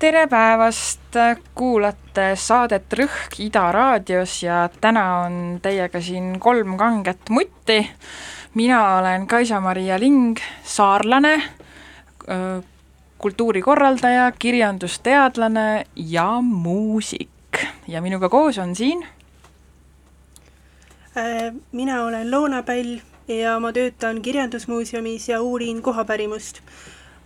tere päevast, kuulate saadet Rõhk Ida raadios ja täna on teiega siin kolm kanget mutti. mina olen Kaisa-Maria Ling, saarlane, kultuurikorraldaja, kirjandusteadlane ja muusik ja minuga koos on siin äh, mina olen Loona Päll ja ma töötan Kirjandusmuuseumis ja uurin kohapärimust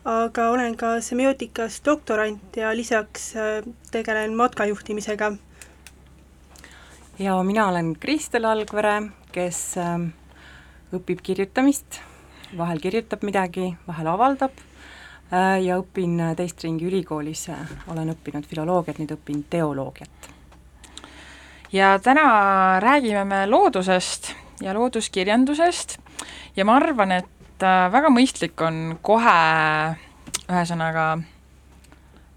aga olen ka semiootikas doktorant ja lisaks äh, tegelen matkajuhtimisega. ja mina olen Kristel Algvere, kes äh, õpib kirjutamist, vahel kirjutab midagi, vahel avaldab äh, ja õpin teist ringi ülikoolis, olen õppinud filoloogiat, nüüd õpin teoloogiat. ja täna räägime me loodusest ja looduskirjandusest ja ma arvan, et et äh, väga mõistlik on kohe ühesõnaga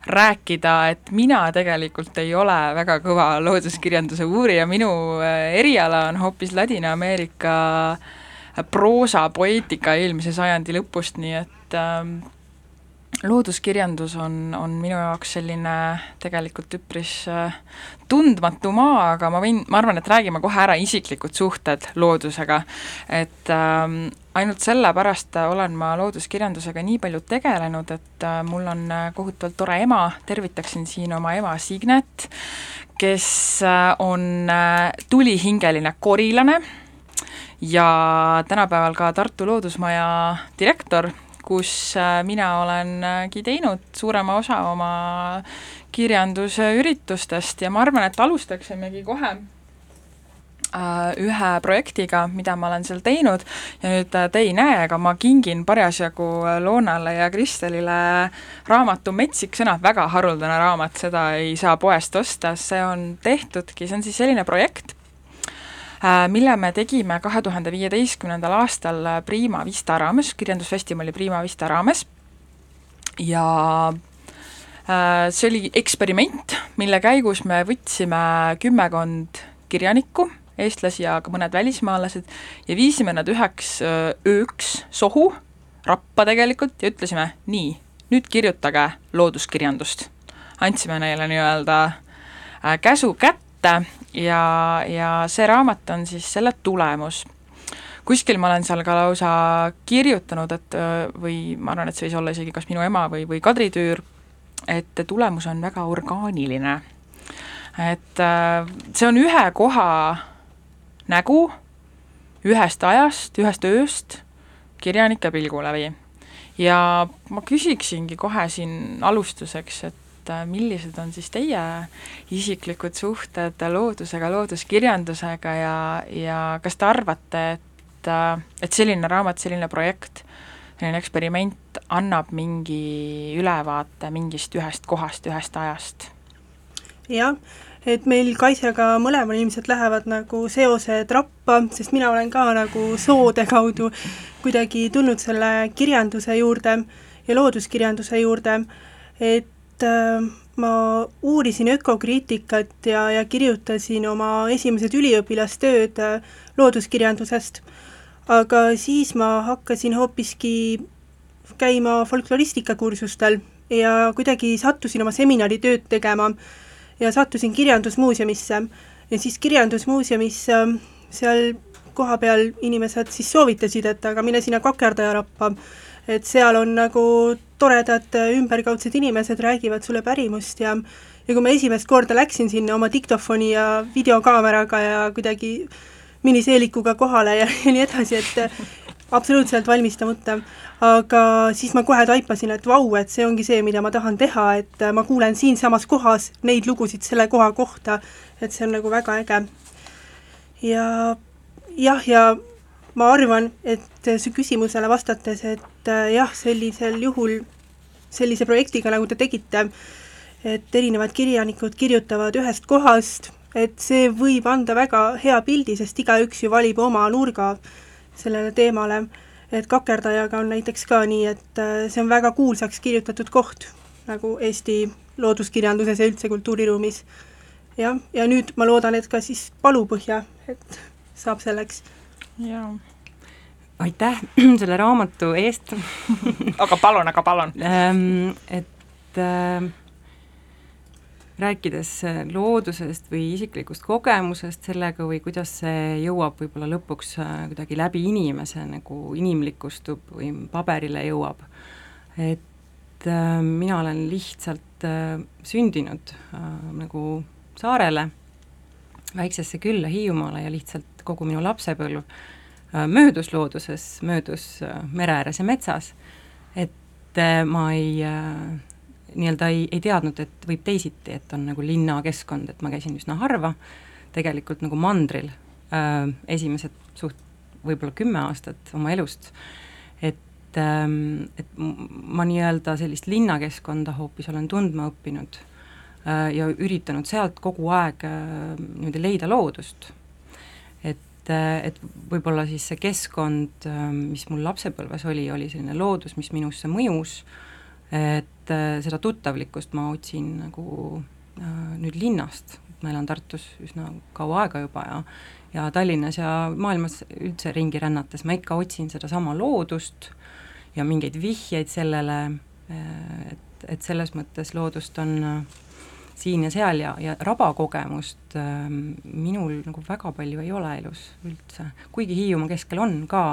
rääkida, et mina tegelikult ei ole väga kõva looduskirjanduse uurija, minu äh, eriala on hoopis Ladina-Ameerika proosa, poeetika eelmise sajandi lõpust, nii et äh, looduskirjandus on, on minu jaoks selline tegelikult üpris äh, tundmatu maa, aga ma võin, ma arvan, et räägime kohe ära isiklikud suhted loodusega. et äh, ainult sellepärast olen ma looduskirjandusega nii palju tegelenud, et äh, mul on äh, kohutavalt tore ema, tervitaksin siin oma ema Signet, kes äh, on äh, tulihingeline korilane ja tänapäeval ka Tartu Loodusmaja direktor kus äh, mina olengi teinud suurema osa oma kirjandusüritustest ja ma arvan, et alustaksimegi kohe äh, ühe projektiga, mida ma olen seal teinud. Ja nüüd äh, te ei näe, aga ma kingin parasjagu Loonale ja Kristelile raamatu Metsik sõna, väga haruldane raamat, seda ei saa poest osta, see on tehtudki, see on siis selline projekt, Äh, mille me tegime kahe tuhande viieteistkümnendal aastal Prima Vista raames, kirjandusfestivali Prima Vista raames ja äh, see oli eksperiment, mille käigus me võtsime kümmekond kirjanikku, eestlasi ja ka mõned välismaalased, ja viisime nad üheks äh, ööks sohu, rappa tegelikult, ja ütlesime, nii, nüüd kirjutage looduskirjandust. andsime neile nii-öelda käsu kätte ja, ja see raamat on siis selle tulemus. kuskil ma olen seal ka lausa kirjutanud, et või ma arvan, et see võis olla isegi kas minu ema või, või Kadri Tüür, et tulemus on väga orgaaniline. et see on ühe koha nägu ühest ajast, ühest ööst kirjanike pilgu läbi. ja ma küsiksingi kohe siin alustuseks, et et äh, millised on siis teie isiklikud suhted loodusega, looduskirjandusega ja, ja kas te arvate, et, äh, et selline raamat, selline projekt, selline eksperiment annab mingi ülevaate mingist ühest kohast, ühest ajast? jah, et meil Kaisjaga mõlemal ilmselt lähevad nagu seosed rappa, sest mina olen ka nagu soode kaudu kuidagi tulnud selle kirjanduse juurde ja looduskirjanduse juurde, et et äh, ma uurisin ökokriitikat ja, ja kirjutasin oma esimesed üliõpilastööd äh, looduskirjandusest, aga siis ma hakkasin hoopiski käima folkloristikakursustel ja kuidagi sattusin oma seminaritööd tegema ja sattusin Kirjandusmuuseumisse. Ja siis Kirjandusmuuseumis äh, seal kohapeal inimesed siis soovitasid, et aga mine sinna Kakerdaja rappa, et seal on nagu toredad äh, ümberkaudsed inimesed räägivad sulle pärimust ja ja kui ma esimest korda läksin sinna oma diktofoni ja videokaameraga ja kuidagi miniseelikuga kohale ja, ja nii edasi, et äh, absoluutselt valmistamata, aga siis ma kohe taipasin, et vau, et see ongi see, mida ma tahan teha, et äh, ma kuulen siinsamas kohas neid lugusid selle koha kohta, et see on nagu väga äge. ja jah, ja ma arvan, et su küsimusele vastates, et äh, jah, sellisel juhul sellise projektiga, nagu te tegite, et erinevad kirjanikud kirjutavad ühest kohast, et see võib anda väga hea pildi, sest igaüks ju valib oma nurga sellele teemale. et Kakerdajaga on näiteks ka nii, et äh, see on väga kuulsaks kirjutatud koht nagu Eesti looduskirjanduses ja üldse kultuuriruumis. jah, ja nüüd ma loodan, et ka siis Palupõhja, et saab selleks jaa. Aitäh selle raamatu eest. Aga palun, aga palun. Ähm, et äh, rääkides loodusest või isiklikust kogemusest sellega või kuidas see jõuab võib-olla lõpuks äh, kuidagi läbi inimese nagu inimlikustub või paberile jõuab. et äh, mina olen lihtsalt äh, sündinud äh, nagu saarele, väiksesse külla Hiiumaale ja lihtsalt kogu minu lapsepõlv äh, möödus looduses, möödus äh, mere ääres ja metsas, et äh, ma ei nii-öelda ei, ei teadnud, et võib teisiti, et on nagu linnakeskkond, et ma käisin üsna harva, tegelikult nagu mandril esimesed suht võib-olla kümme aastat oma elust, et ähm,, et ma nii-öelda sellist linnakeskkonda hoopis olen tundma õppinud. äh, ja üritanud sealt kogu aeg äh, niimoodi leida loodust. et äh,, et võib-olla siis see keskkond äh,, mis mul lapsepõlves oli, oli selline loodus, mis minusse mõjus äh,, et äh, seda tuttavlikkust ma otsin nagu äh, nüüd linnast, ma elan Tartus üsna kaua aega juba ja ja Tallinnas ja maailmas üldse ringi rännates ma ikka otsin sedasama loodust ja mingeid vihjeid sellele, äh, et, et selles mõttes loodust on äh, siin ja seal ja, ja rabakogemust äh, minul nagu väga palju ei ole elus üldse, kuigi Hiiumaa keskel on ka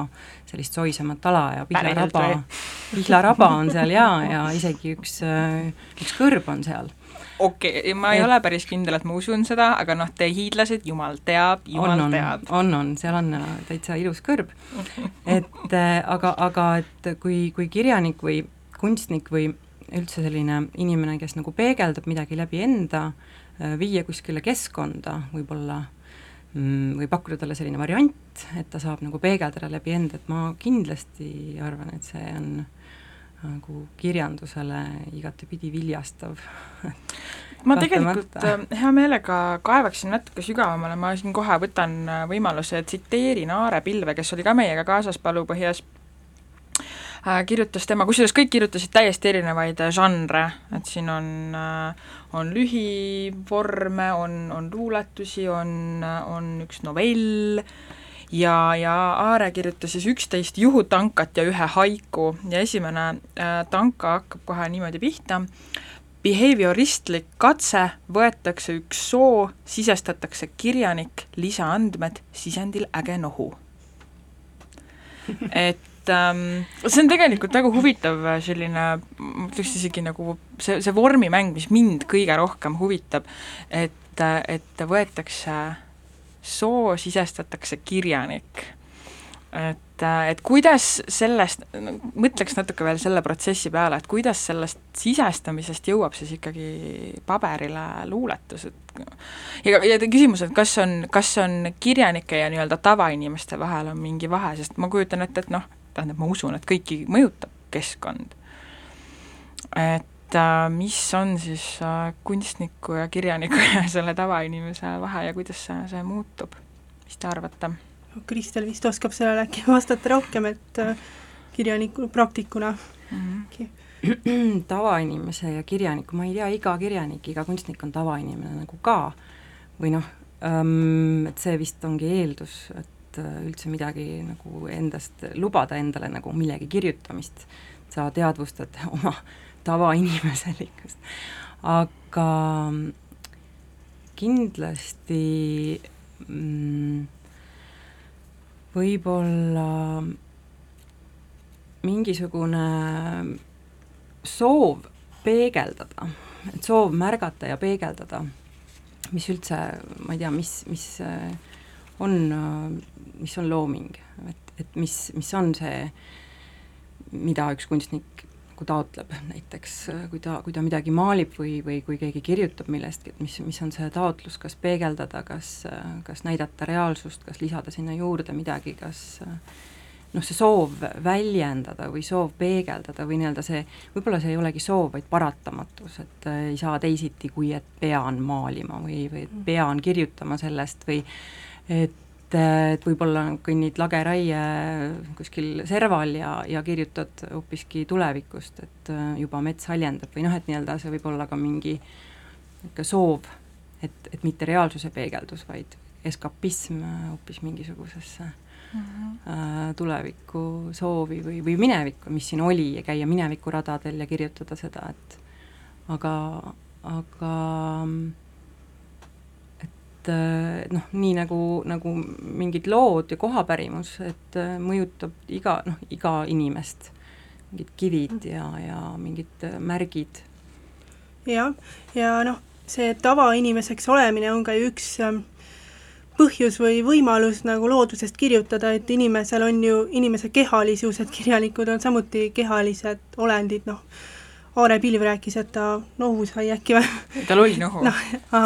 sellist soisemat ala ja Pihlaraba, Pihlaraba on seal ja, ja isegi üks äh,, üks kõrb on seal. Okei okay,, ma ei et... ole päris kindel, et ma usun seda, aga noh, te hiidlased, jumal teab, jumal on, teab. on, on, seal on äh, täitsa ilus kõrb. et äh, aga, aga et kui, kui kirjanik või kunstnik või üldse selline inimene, kes nagu peegeldab midagi läbi enda, äh, viia kuskile keskkonda võib-olla mm, või pakkuda talle selline variant, et ta saab nagu peegeldada läbi enda, et ma kindlasti arvan, et see on nagu kirjandusele igatepidi viljastav. Ma tegelikult äh, hea meelega kaevaksin natuke sügavamale, ma siin kohe võtan äh, võimaluse, tsiteerin Aare Pilve, kes oli ka meiega kaasas Palupõhjas kirjutas tema, kusjuures kõik kirjutasid täiesti erinevaid äh, žanre, et siin on, äh, on lühivorme, on, on luuletusi, on, on üks novell. Ja, ja Aare kirjutas siis üksteist juhutankat ja ühe haiku. Ja esimene äh, tanka hakkab kohe niimoodi pihta, behavioristlik katse, võetakse üks soo, sisestatakse kirjanik, lisaandmed, sisendil äge nohu. et et ähm, see on tegelikult väga huvitav äh, selline, ma ütleks isegi nagu see, see vormimäng, mis mind kõige rohkem huvitab, et, äh, et võetakse soo, sisestatakse kirjanik. et, äh, et kuidas sellest, mõtleks natuke veel selle protsessi peale, et kuidas sellest sisestamisest jõuab siis ikkagi paberile luuletus, et ja, ja küsimus, et kas on, kas on kirjanike ja nii-öelda tavainimeste vahel on mingi vahe, sest ma kujutan ette, et noh, tähendab, ma usun, et kõiki mõjutab keskkond. et äh, mis on siis äh, kunstniku ja kirjaniku ja selle tavainimese vahe ja kuidas see, see muutub, mis te arvate? Kristel vist oskab sellele äkki vastata rohkem, et äh, kirjaniku, praktikuna mm. -hmm. tavainimese ja kirjaniku, ma ei tea, iga kirjanik, iga kunstnik on tavainimene nagu ka, või noh ähm,, et see vist ongi eeldus, et et äh, üldse midagi nagu endast, lubada endale nagu millegi kirjutamist, sa teadvustad oma tavainimeselikkust. aga kindlasti mm, võib-olla mingisugune soov peegeldada, et soov märgata ja peegeldada, mis üldse, ma ei tea, mis, mis on mis on looming, et, et mis, mis on see, mida üks kunstnik nagu taotleb, näiteks kui ta, kui ta midagi maalib või, või kui keegi kirjutab millestki, et mis, mis on see taotlus, kas peegeldada, kas, kas näidata reaalsust, kas lisada sinna juurde midagi, kas noh, see soov väljendada või soov peegeldada või nii-öelda see, võib-olla see ei olegi soov, vaid paratamatus, et äh, ei saa teisiti, kui et pean maalima või, või et pean kirjutama sellest või et et, võib-olla kõnnid lageraie kuskil serval ja, ja kirjutad hoopiski tulevikust, et äh, juba mets haljendab või noh, et nii-öelda see võib olla ka mingi niisugune soov, et, et mitte reaalsuse peegeldus, vaid eskapism hoopis mingisugusesse mm -hmm. tuleviku soovi või, või minevikku, mis siin oli ja käia minevikuradadel ja kirjutada seda, et aga, aga et äh, noh, nii nagu, nagu mingid lood ja kohapärimus, et äh, mõjutab iga, noh, iga inimest, mingid kivid ja, ja mingid äh, märgid. jah, ja noh, see tavainimeseks olemine on ka ju üks põhjus või võimalus nagu loodusest kirjutada, et inimesel on ju, inimese kehalisus, et kirjanikud on samuti kehalised olendid, noh, Aare Pilv rääkis, et ta nohu sai äkki või? tal oli nohu no,,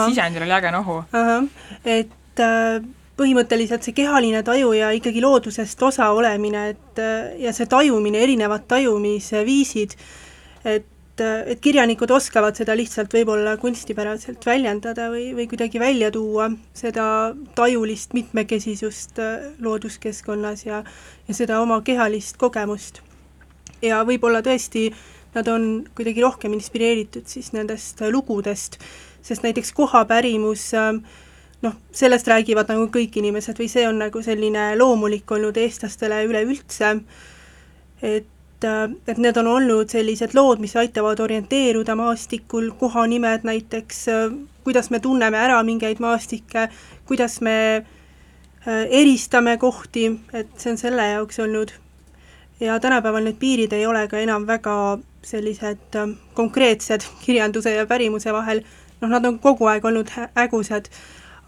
sisendil oli äge nohu. et äh, põhimõtteliselt see kehaline taju ja ikkagi loodusest osa olemine, et äh, ja see tajumine, erinevad tajumisviisid, et et kirjanikud oskavad seda lihtsalt võib-olla kunstipäraselt väljendada või, või kuidagi välja tuua, seda tajulist mitmekesisust äh, looduskeskkonnas ja, ja seda oma kehalist kogemust. ja võib-olla tõesti äh, nad on kuidagi rohkem inspireeritud siis nendest lugudest, sest näiteks kohapärimus ähm, noh, sellest räägivad nagu kõik inimesed või see on nagu selline loomulik olnud eestlastele üleüldse, et äh, et need on olnud sellised lood, mis aitavad orienteeruda maastikul, kohanimed näiteks, äh, kuidas me tunneme ära mingeid maastikke, kuidas me äh, eristame kohti, et see on selle jaoks olnud. ja tänapäeval need piirid ei ole ka enam väga sellised ähm, konkreetsed kirjanduse ja pärimuse vahel, noh, nad on kogu aeg olnud hägusad,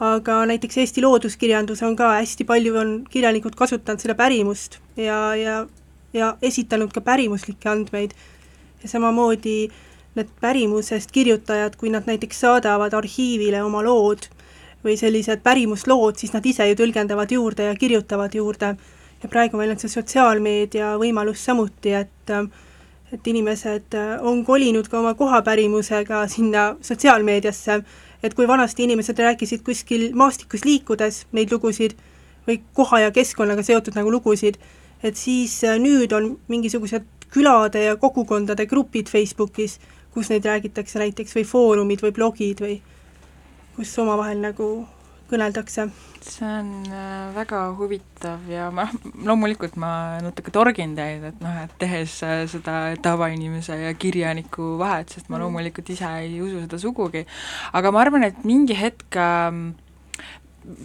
aga näiteks Eesti looduskirjandus on ka, hästi palju on kirjanikud kasutanud selle pärimust ja, ja ja esitanud ka pärimuslikke andmeid. ja samamoodi need pärimusest kirjutajad, kui nad näiteks saadavad arhiivile oma lood või sellised pärimuslood, siis nad ise ju tõlgendavad juurde ja kirjutavad juurde. ja praegu meil on see sotsiaalmeedia võimalus samuti, et äh, et inimesed äh, on kolinud ka oma kohapärimusega sinna sotsiaalmeediasse, et kui vanasti inimesed rääkisid kuskil maastikus liikudes neid lugusid või koha ja keskkonnaga seotud nagu lugusid, et siis äh, nüüd on mingisugused külade ja kogukondade grupid Facebookis, kus neid räägitakse näiteks või foorumid või blogid või kus omavahel nagu kõneldakse. See on äh, väga huvitav ja ma, loomulikult ma natuke torgin teid, et noh, et tehes äh, seda tavainimese ja kirjaniku vahet, sest ma mm. loomulikult ise ei usu seda sugugi, aga ma arvan, et mingi hetk ähm,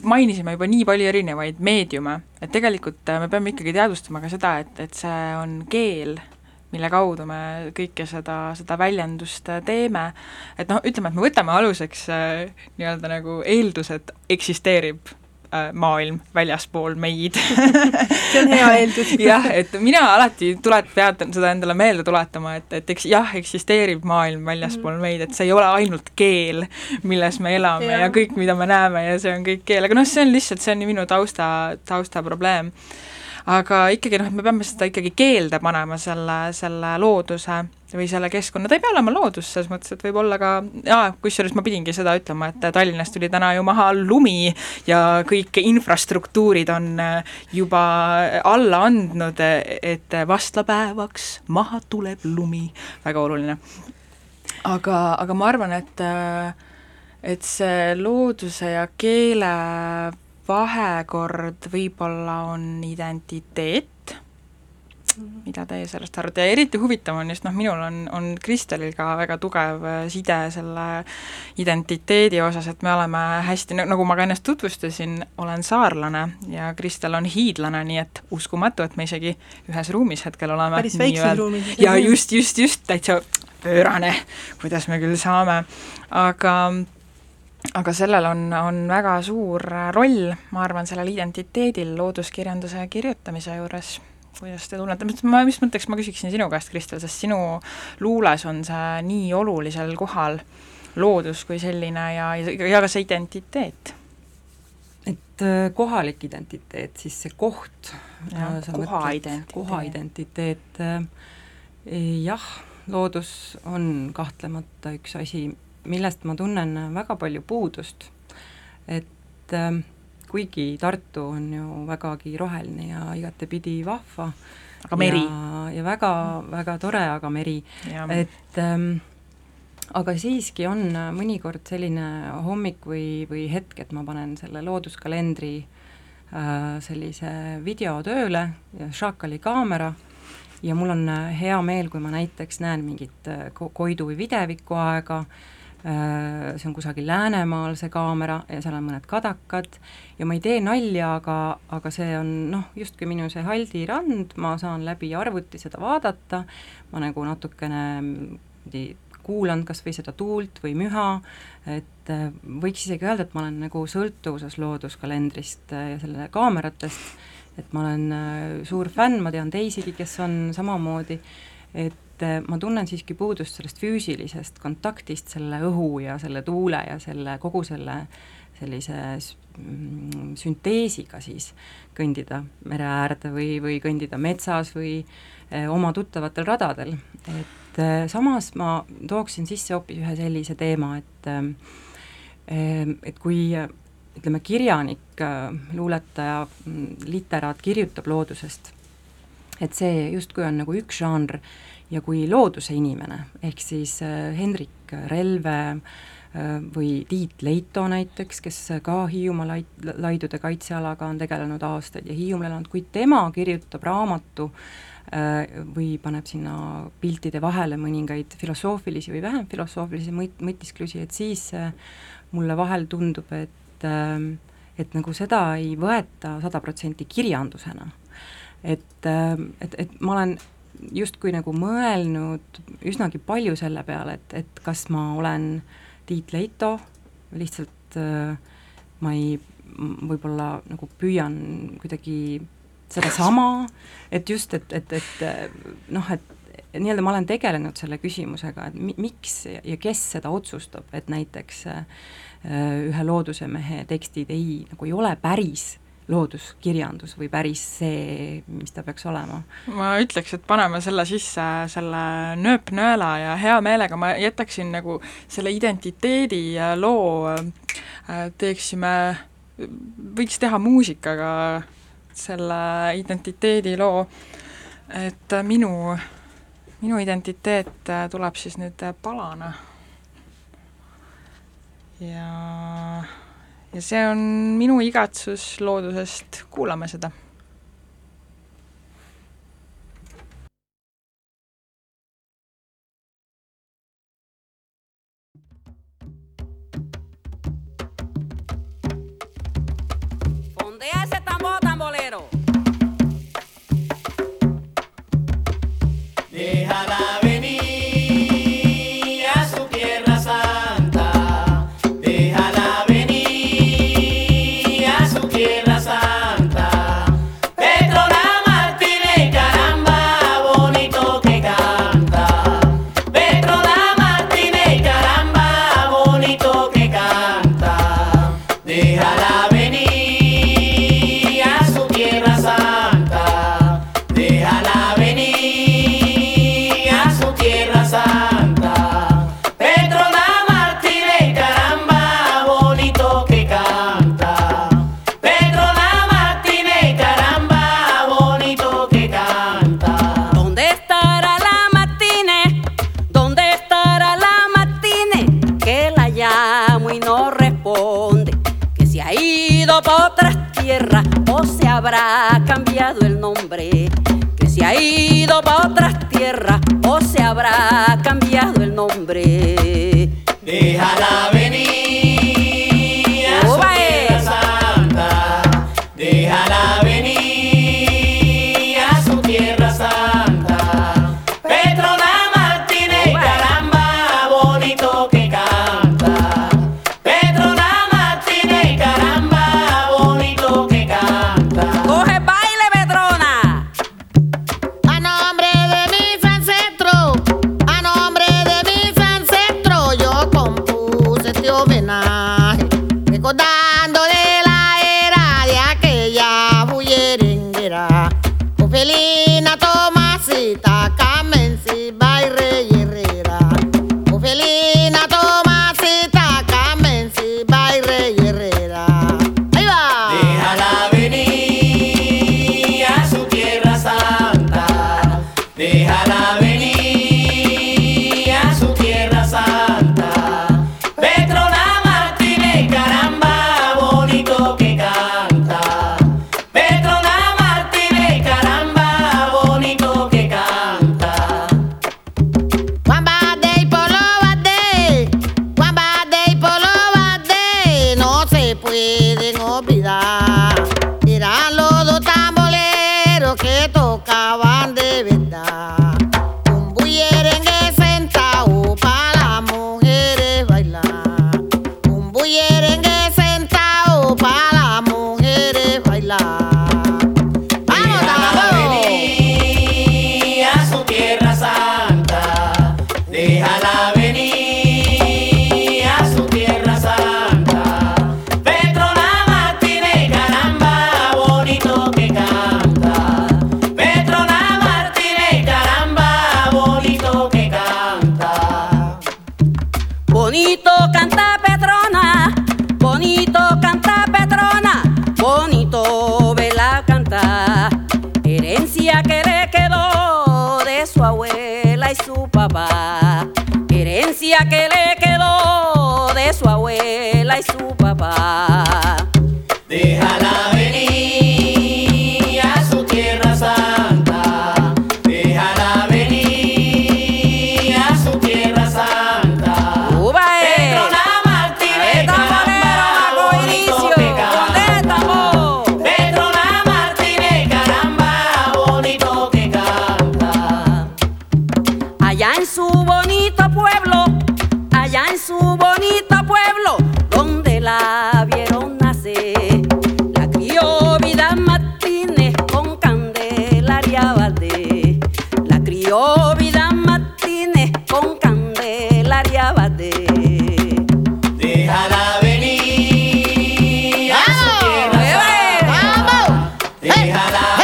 mainisime juba nii palju erinevaid meediume, et tegelikult äh, me peame ikkagi teadvustama ka seda, et, et see on keel mille kaudu me kõike seda, seda väljendust äh, teeme, et noh, ütleme, et me võtame aluseks äh, nii-öelda nagu eeldused eksisteerib äh, maailm väljaspool meid see on hea eeldus jah, et mina alati tulet-, pean seda endale meelde tuletama, et, et eks jah, eksisteerib maailm väljaspool mm. meid, et see ei ole ainult keel, milles me elame ja. ja kõik, mida me näeme ja see on kõik keel, aga noh, see on lihtsalt, see on minu tausta, tausta probleem aga ikkagi noh, et me peame seda ikkagi keelde panema, selle, selle looduse või selle keskkonna, ta ei pea olema loodus selles mõttes, et võib olla ka, jaa, kusjuures ma pidingi seda ütlema, et Tallinnas tuli täna ju maha lumi ja kõik infrastruktuurid on äh, juba alla andnud, et vastlapäevaks maha tuleb lumi, väga oluline. aga, aga ma arvan, et äh, et see looduse ja keele vahekord võib-olla on identiteet, mhm. mida teie sellest arvate ja eriti huvitav on just noh, minul on, on Kristelil ka väga tugev äh, side selle identiteedi osas, et me oleme hästi, nagu ma ka ennast tutvustasin, olen saarlane ja Kristel on hiidlane, nii et uskumatu, et me isegi ühes ruumis hetkel oleme. päris väikses ruumis. ja just, just, just, täitsa pöörane, kuidas me küll saame, aga aga sellel on, on väga suur roll, ma arvan, sellel identiteedil looduskirjanduse kirjutamise juures, kuidas te tunnete, ma just mõtteks, ma küsiksin sinu käest, Kristel, sest sinu luules on see nii olulisel kohal, loodus kui selline ja, ja ka see identiteet. Et äh, kohalik identiteet, siis see koht, koha identiteet, koha identiteet, äh, jah, loodus on kahtlemata üks asi, millest ma tunnen väga palju puudust, et äh, kuigi Tartu on ju vägagi roheline ja igatepidi vahva, aga meri. ja väga, väga tore, aga meri, et ähm, aga siiski on mõnikord selline hommik või, või hetk, et ma panen selle looduskalendri äh, sellise video tööle, Šakali kaamera, ja mul on hea meel, kui ma näiteks näen mingit äh, Koidu või videviku aega Äh, see on kusagil Läänemaal, see kaamera, ja seal on mõned kadakad. Ja ma ei tee nalja, aga, aga see on noh, justkui minu see Haldi rand, ma saan läbi arvuti seda vaadata, ma nagu natukene kuulan kas või seda tuult või müha, et äh, võiks isegi öelda, et ma olen nagu sõltuvuses looduskalendrist äh, ja selle kaameratest, et ma olen suur fänn, ma tean teisigi, kes on samamoodi, et et äh, ma tunnen siiski puudust sellest füüsilisest kontaktist selle õhu ja selle tuule ja selle, kogu selle sellise mm, sünteesiga siis kõndida mere äärde või, või kõndida metsas või eh, oma tuttavatel radadel. et eh, samas ma tooksin sisse hoopis ühe sellise teema, et eh, et kui ütleme, kirjanik, luuletaja, mm, literaat kirjutab loodusest, et see justkui on nagu üks žanr ja kui looduse inimene, ehk siis äh, Hendrik Relve äh, või Tiit Leito näiteks, kes ka Hiiumaa lait-, laidude kaitsealaga on tegelenud aastaid ja Hiiumaal elanud, kui tema kirjutab raamatu äh, või paneb sinna piltide vahele mõningaid filosoofilisi või vähem filosoofilisi mõt-, mõtisklusi, et siis mulle vahel tundub, et et nagu seda ei võeta sada protsenti kirjandusena. et, et, et ma olen justkui nagu mõelnud üsnagi palju selle peale, et, et kas ma olen Tiit Leito, lihtsalt äh, ma ei, võib-olla nagu püüan kuidagi sedasama, et just, et, et, et noh, et nii-öelda ma olen tegelenud selle küsimusega, et mi-, miks ja kes seda otsustab, et näiteks äh, ühe loodusemehe tekstid ei, nagu ei ole päris looduskirjandus või päris see, mis ta peaks olema? ma ütleks, et paneme selle sisse, selle nööpnõela ja hea meelega ma jätaksin nagu selle identiteedi loo, äh, teeksime, võiks teha muusikaga selle identiteedi loo, et minu, minu identiteet tuleb siis nüüd palana. ja ja see on minu igatsus loodusest, kuulame seda siempre. 厉害啦！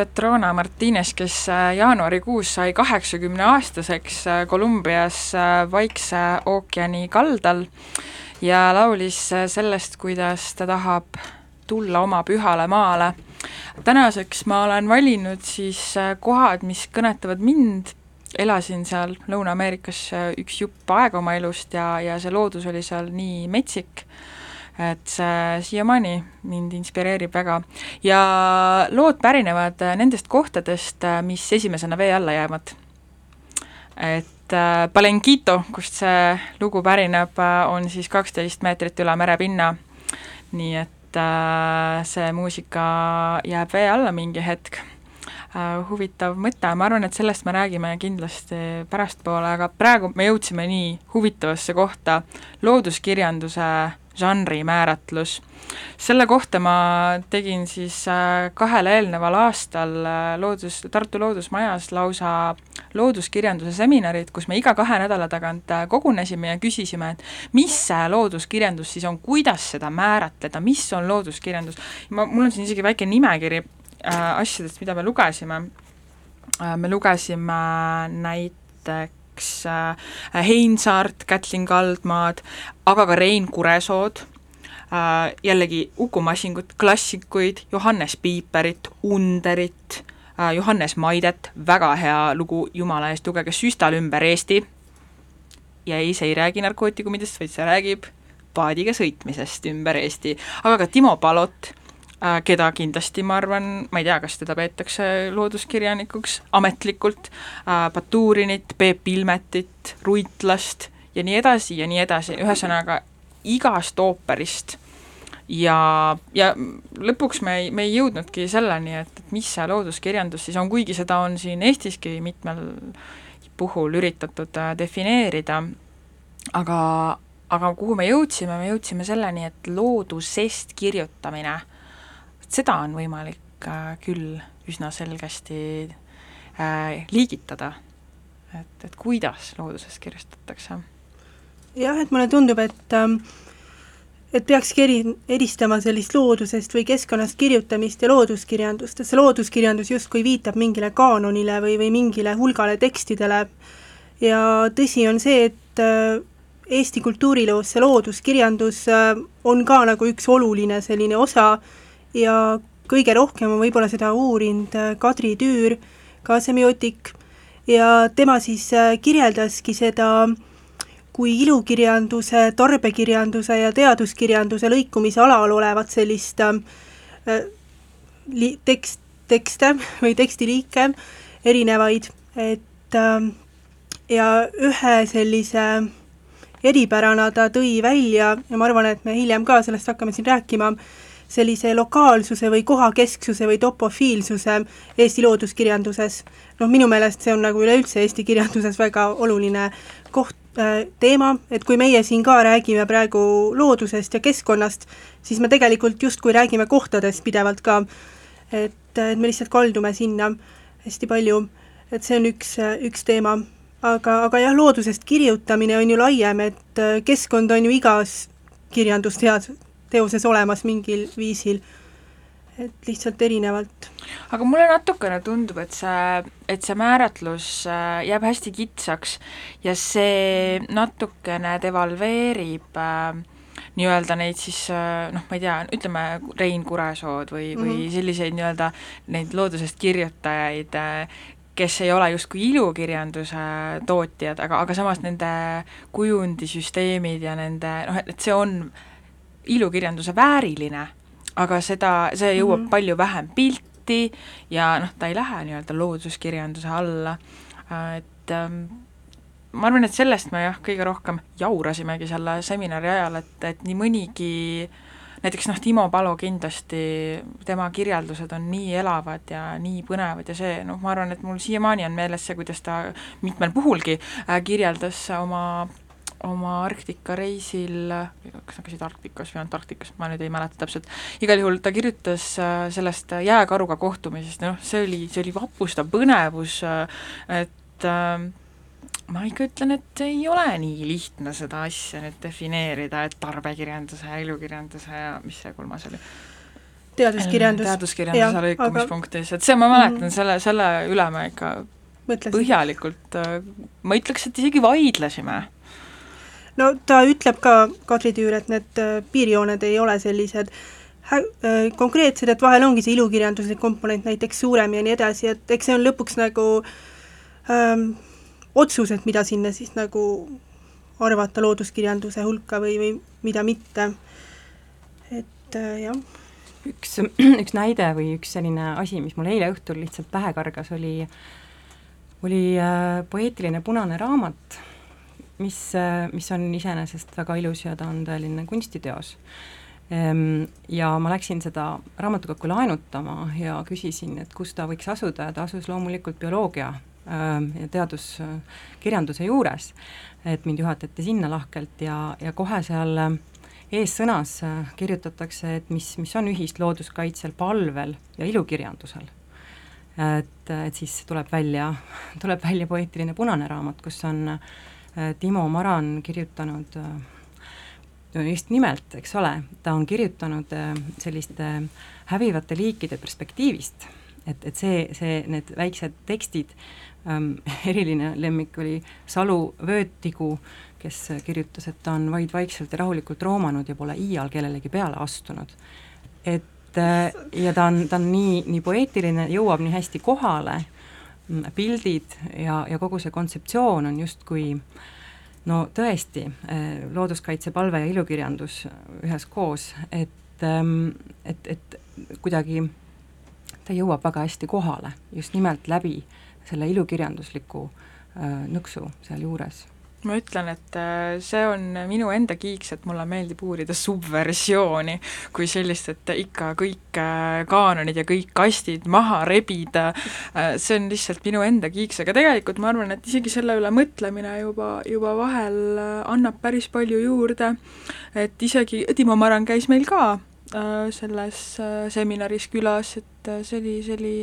Petrona Martines, kes äh, jaanuarikuus sai kaheksakümne aastaseks äh, Kolumbias äh, Vaikse ookeani kaldal ja laulis sellest, kuidas ta tahab tulla oma pühale maale. tänaseks ma olen valinud siis kohad, mis kõnetavad mind, elasin seal Lõuna-Ameerikas üks jupp aega oma elust ja, ja see loodus oli seal nii metsik et see siiamaani mind inspireerib väga. Ja lood pärinevad äh, nendest kohtadest, äh, mis esimesena vee alla jäävad. et Palenquito, kust see lugu pärineb, on siis kaksteist meetrit üle merepinna, nii et see muusika jääb vee alla mingi hetk. Huvitav mõte, ma arvan, et sellest me räägime kindlasti pärastpoole, aga praegu me jõudsime nii huvitavasse kohta, looduskirjanduse žanri määratlus. selle kohta ma tegin siis äh, kahel eelneval aastal äh, loodus, Tartu Loodusmajas lausa looduskirjanduse seminarid, kus me iga kahe nädala tagant äh, kogunesime ja küsisime, et mis see looduskirjandus siis on, kuidas seda määratleda, mis on looduskirjandus. ma, mul on siin isegi väike nimekiri äh, asjadest, mida me lugesime äh,. me lugesime näiteks äh, Heinsaart, Kätlin Kaldmaad, aga ka Rein Kuresood äh,, jällegi Uku Masingut, klassikuid, Johannes Piiperit, Underit äh,, Johannes Maidet, väga hea lugu, jumala eest, lugege Süstal ümber Eesti, ja ei, see ei räägi narkootikumidest, vaid see räägib paadiga sõitmisest ümber Eesti, aga ka Timo Palot, keda kindlasti ma arvan, ma ei tea, kas teda peetakse looduskirjanikuks ametlikult, Baturinit, Peep Ilmetit, Ruitlast ja nii edasi ja nii edasi, ühesõnaga igast ooperist. Ja, ja lõpuks me ei, me ei jõudnudki selleni, et, et mis see looduskirjandus siis on, kuigi seda on siin Eestiski mitmel puhul üritatud äh, defineerida, aga, aga kuhu me jõudsime, me jõudsime selleni, et loodusest kirjutamine, seda on võimalik äh, küll üsna selgesti äh, liigitada. et, et kuidas loodusest kirjutatakse. jah, et mulle tundub, et ähm, et peakski eri, eristama sellist loodusest või keskkonnast kirjutamist ja looduskirjandust, et see looduskirjandus justkui viitab mingile kaanonile või, või mingile hulgale tekstidele ja tõsi on see, et äh, Eesti kultuuriloos see looduskirjandus äh, on ka nagu üks oluline selline osa ja kõige rohkem on võib-olla seda uurinud äh, Kadri Tüür, ka semiootik, ja tema siis kirjeldaski seda äh, kui ilukirjanduse, tarbekirjanduse ja teaduskirjanduse lõikumise alal olevat sellist äh, li-, tekst, tekste või tekstiliike erinevaid, et äh, ja ühe sellise eripärana ta tõi välja ja ma arvan, et me hiljem ka sellest hakkame siin rääkima, sellise lokaalsuse või kohakesksuse või topofiilsuse Eesti looduskirjanduses. noh, minu meelest see on nagu üleüldse Eesti kirjanduses väga oluline koht, Äh, teema, et kui meie siin ka räägime praegu loodusest ja keskkonnast, siis me tegelikult justkui räägime kohtadest pidevalt ka, et, et me lihtsalt kaldume sinna hästi palju, et see on üks, üks teema. aga, aga jah, loodusest kirjutamine on ju laiem, et äh, keskkond on ju igas kirjandustead-, teoses olemas mingil viisil et lihtsalt erinevalt. aga mulle natukene tundub, et see, et see määratlus äh, jääb hästi kitsaks ja see natukene devalveerib äh, nii-öelda neid siis äh, noh, ma ei tea, ütleme Rein Kuresood või mm, -hmm. või mhm. selliseid nii-öelda neid loodusest kirjutajaid, äh, kes ei ole justkui ilukirjanduse tootjad, aga, aga samas nende kujundisüsteemid ja nende noh, et see on ilukirjanduse vääriline aga seda, see jõuab mm -hmm. palju vähem pilti ja noh, ta ei lähe nii-öelda looduskirjanduse alla, et ähm, ma arvan, et sellest me jah, kõige rohkem jaurasimegi selle seminari ajal, et, et nii mõnigi näiteks noh, Timo Palo kindlasti, tema kirjeldused on nii elavad ja nii põnevad ja see, noh, ma arvan, et mul siiamaani on meeles see, kuidas ta mitmel puhulgi äh, kirjeldas oma oma Arktika reisil, kas nad käisid Arktikas või Antarktikas, ma nüüd ei mäleta täpselt, igal juhul ta kirjutas äh, sellest jääkaruga kohtumisest, noh, see oli, see oli vapustav põnevus, äh, et äh, ma ikka ütlen, et ei ole nii lihtne seda asja nüüd defineerida, et tarbekirjanduse ja ilukirjanduse ja mis see kolmas oli? teaduskirjandus. teaduskirjanduse lõikumispunktis, et see, ma mäletan mm -hmm. selle, selle üle me ikka Mõtlesin. põhjalikult, ma ütleks, et isegi vaidlesime no ta ütleb ka, Kadri Tüür, et need äh, piirjooned ei ole sellised äh, konkreetsed, et vahel ongi see ilukirjanduslik komponent näiteks suurem ja nii edasi, et eks see on lõpuks nagu ähm, otsused, mida sinna siis nagu arvata looduskirjanduse hulka või, või mida mitte, et äh, jah. üks, üks näide või üks selline asi, mis mul eile õhtul lihtsalt pähe kargas, oli, oli poeetiline punane raamat mis, mis on iseenesest väga ilus ja ta on tõeline kunstiteos. Ehm, Ja ma läksin seda raamatukokku laenutama ja küsisin, et kus ta võiks asuda ja ta asus loomulikult bioloogia ähm, ja teaduskirjanduse juures. et mind juhatati sinna lahkelt ja, ja kohe seal eessõnas kirjutatakse, et mis, mis on ühist looduskaitsel, palvel ja ilukirjandusel. et, et siis tuleb välja, tuleb välja poeetiline punane raamat, kus on äh, Timo Maran kirjutanud äh, no just nimelt, eks ole, ta on kirjutanud äh, selliste hävivate liikide perspektiivist, et, et see, see, need väiksed tekstid ähm,, eriline lemmik oli Salu Vöötigu, kes kirjutas, et ta on vaid vaikselt ja rahulikult roomanud ja pole iial kellelegi peale astunud. et äh, ja ta on, ta on nii, nii poeetiline, jõuab nii hästi kohale, pildid ja, ja kogu see kontseptsioon on justkui no tõesti, looduskaitse, palve ja ilukirjandus üheskoos, et, et, et kuidagi ta jõuab väga hästi kohale just nimelt läbi selle ilukirjandusliku äh, nõksu sealjuures ma ütlen, et äh, see on minu enda kiiks, et mulle meeldib uurida subversiooni kui sellist, et ikka kõik äh, kaanonid ja kõik kastid maha rebida, äh, see on lihtsalt minu enda kiiks, aga tegelikult ma arvan, et isegi selle üle mõtlemine juba, juba vahel annab päris palju juurde, et isegi Timo Maran käis meil ka selles seminaris külas, et see oli, see oli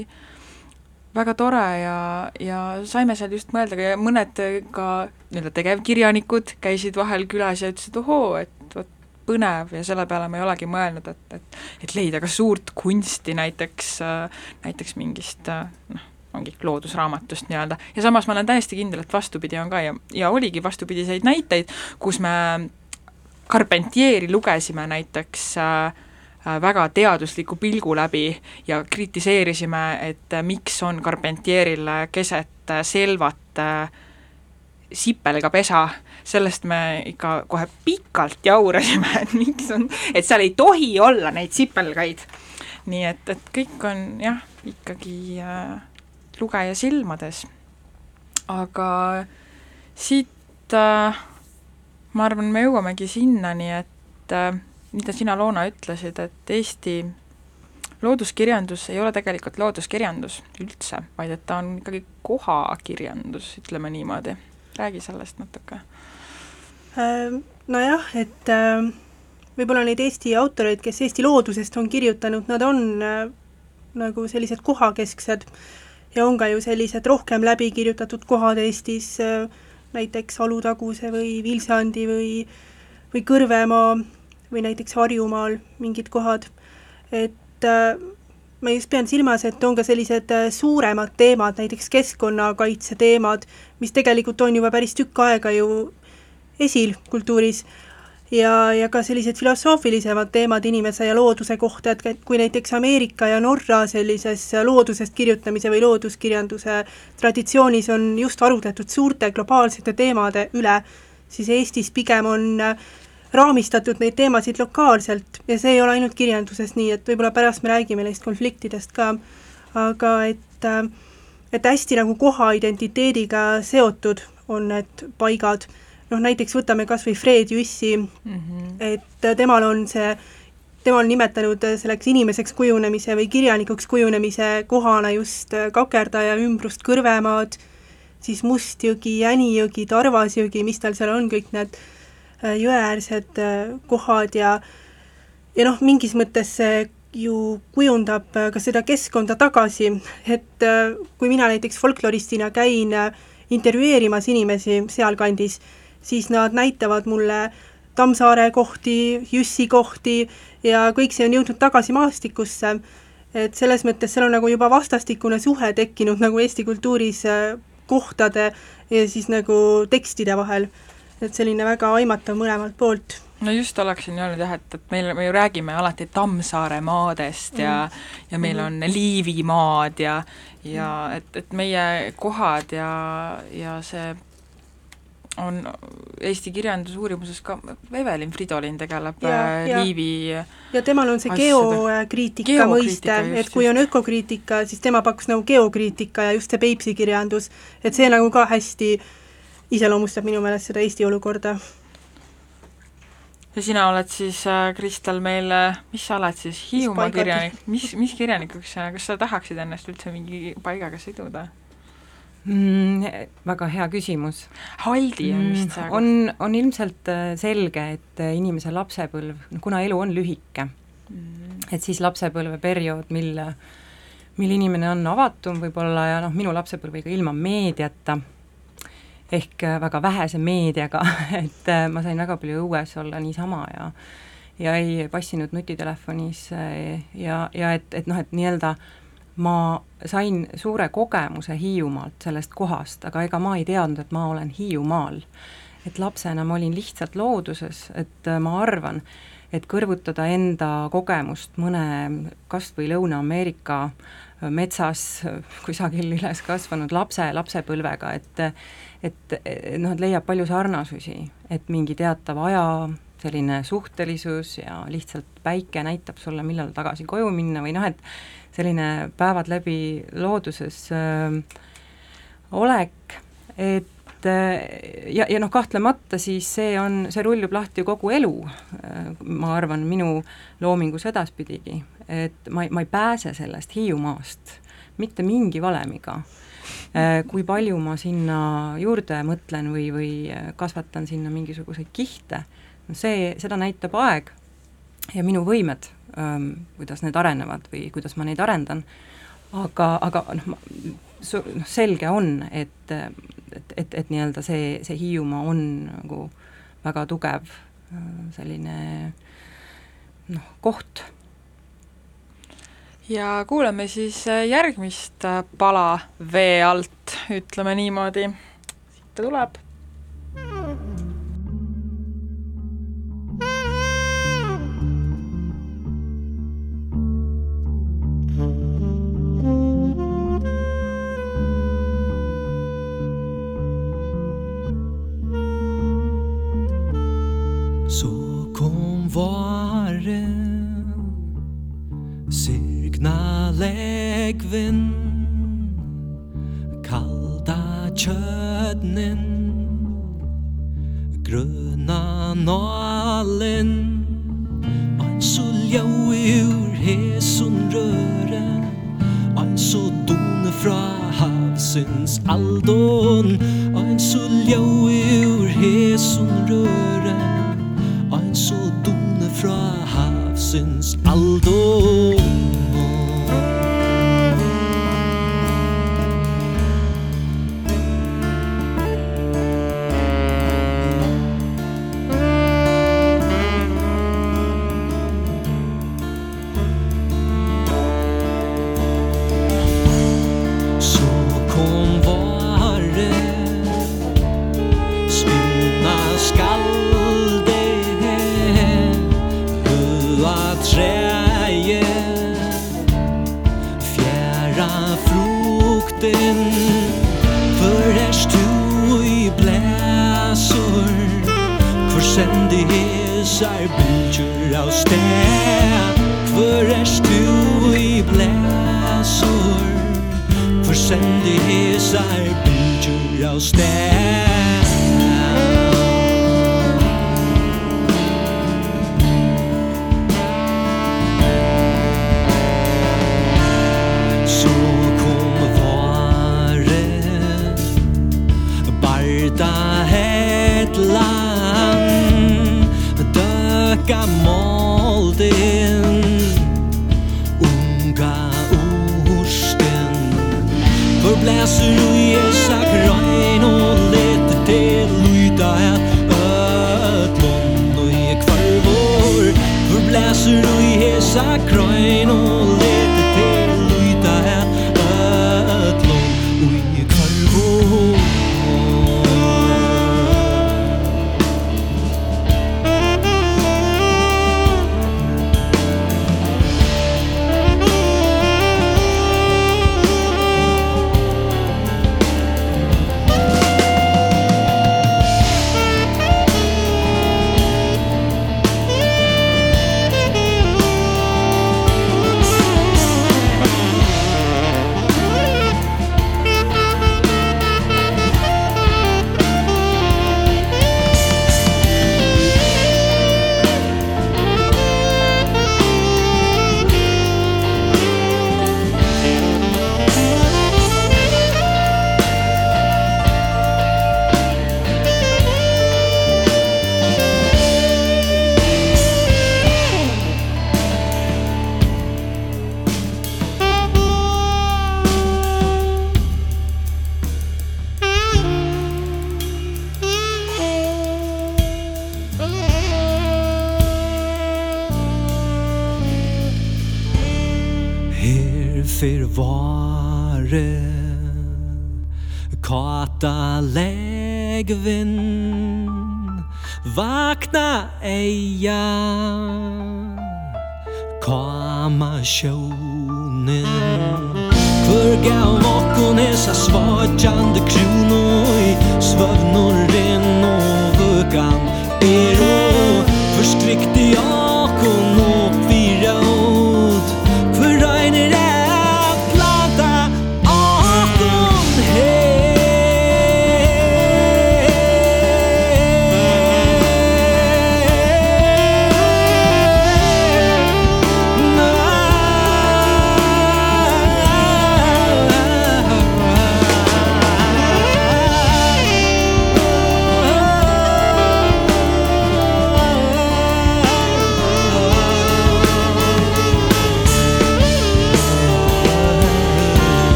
väga tore ja, ja saime seal just mõelda ka ja mõned ka nii-öelda tegevkirjanikud käisid vahel külas ja ütlesid, ohoo, et vot põnev. Ja selle peale ma ei olegi mõelnud, et, et et leida ka suurt kunsti näiteks, näiteks mingist noh, ongi loodusraamatust nii-öelda, ja samas ma olen täiesti kindel, et vastupidi on ka ja, ja oligi vastupidiseid näiteid, kus me Carpentieri lugesime näiteks Äh, väga teadusliku pilgu läbi ja kritiseerisime, et äh, miks on Carpentieril keset äh, selvat sipelga pesa, sellest me ikka kohe pikalt jaurasime, et miks on, et seal ei tohi olla neid sipelgaid. nii et, et kõik on jah, ikkagi äh, lugeja silmades. aga siit äh, ma arvan, me jõuamegi sinnani, et äh, mida sina, Loona, ütlesid, et Eesti looduskirjandus ei ole tegelikult looduskirjandus üldse, vaid et ta on ikkagi kohakirjandus, ütleme niimoodi. räägi sellest natuke. Äh, nojah, et äh, võib-olla neid Eesti autoreid, kes Eesti loodusest on kirjutanud, nad on äh, nagu sellised kohakesksed ja on ka ju sellised rohkem läbi kirjutatud kohad Eestis, näiteks Alutaguse või Vilsandi või, või Kõrvemaa või näiteks Harjumaal mingid kohad, et äh, ma just pean silmas, et on ka sellised äh, suuremad teemad, näiteks keskkonnakaitse teemad, mis tegelikult on juba päris tükk aega ju esil kultuuris, ja, ja ka sellised filosoofilisemad teemad inimese ja looduse kohta, et kui näiteks Ameerika ja Norra sellises loodusest kirjutamise või looduskirjanduse traditsioonis on just arutletud suurte globaalsete teemade üle, siis Eestis pigem on äh, raamistatud neid teemasid lokaalselt ja see ei ole ainult kirjanduses nii, et võib-olla pärast me räägime neist konfliktidest ka, aga et et hästi nagu koha identiteediga seotud on need paigad, noh näiteks võtame kas või Fred Jüssi mm, -hmm. et temal on see, tema on nimetanud selleks inimeseks kujunemise või kirjanikuks kujunemise kohana just Kakerdaja ümbrust Kõrvemaad, siis Mustjõgi, Jänijõgi, Tarvasjõgi, mis tal seal on, kõik need Äh, jõeäärsed äh, kohad ja ja noh, mingis mõttes see ju kujundab äh, ka seda keskkonda tagasi, et kui mina näiteks folkloristina käin intervjueerimas inimesi sealkandis, siis nad näitavad mulle Tammsaare kohti, Jüssi kohti ja kõik see on jõudnud tagasi maastikusse. et selles mõttes seal on nagu juba vastastikune suhe tekkinud nagu Eesti kultuuris kohtade ja siis nagu tekstide vahel et selline väga aimatav mõlemalt poolt no just oleksin öelnud jah, et, et meil, me ju räägime alati Tammsaare maadest ja mm. ja meil on Liivimaad ja ja et, et meie kohad ja, ja see on Eesti kirjandusuurimuses ka, Evelin Fridolin tegeleb ja, äh, ja. Liivi ja temal on see geokriitika, geokriitika mõiste, et kui just. on ökokriitika, siis tema pakkus nagu geokriitika ja just see Peipsi kirjandus, et see nagu ka hästi äh, iseloomustab minu meelest seda Eesti olukorda. ja sina oled siis äh, Kristel meil, mis sa oled siis, Hiiumaa kirjanik, mis, mis kirjanikuks sa, kas sa tahaksid ennast üldse mingi paigaga siduda? mm,? Väga hea küsimus. Haldi on vist see Mm, on, on ilmselt äh, selge, et äh, inimese lapsepõlv, noh kuna elu on lühike, mm. et siis lapsepõlveperiood, mil, mil inimene on avatum võib-olla ja noh, minu lapsepõlv ikka ilma meediata, ehk äh, väga vähese meediaga et äh, ma sain väga palju õues olla niisama ja ja ei passinud nutitelefonis äh, ja, ja et, et noh, et nii-öelda ma sain suure kogemuse Hiiumaalt, sellest kohast, aga ega ma ei teadnud, et ma olen Hiiumaal. et lapsena ma olin lihtsalt looduses, et ma arvan, et kõrvutada enda kogemust mõne kas või Lõuna-Ameerika metsas kusagil üles kasvanud lapse lapsepõlvega, et et noh, et leiab palju sarnasusi, et mingi teatav aja selline suhtelisus ja lihtsalt päike näitab sulle, millal tagasi koju minna või noh, et selline päevad läbi looduses äh, olek, et äh, ja, ja noh, kahtlemata siis see on, see rullub lahti ju kogu elu äh,, ma arvan, minu loomingus edaspidigi, et ma ei, ma ei pääse sellest Hiiumaast mitte mingi valemiga. Kui palju ma sinna juurde mõtlen või, või äh, kasvatan sinna mingisuguseid kihte, see, seda näitab aeg ja minu võimed ähm,, kuidas need arenevad või kuidas ma neid arendan, aga, aga noh, noh selge on, et, et, et, et nii-öelda see, see Hiiumaa on nagu väga tugev äh, selline noh, koht. Ja kuulame siis äh, järgmist äh, pala vee alt, ütleme niimoodi. siit ta tuleb. sendi hesar bilgjur av sted Hvor erst du i blæsor Hvor sendi hesar bilgjur av sted vare. Kata lägvin Vakna eja Kama sjonen Kvör gav vakon hesa svajande kronoj Svövnor ren vugan Er Eroj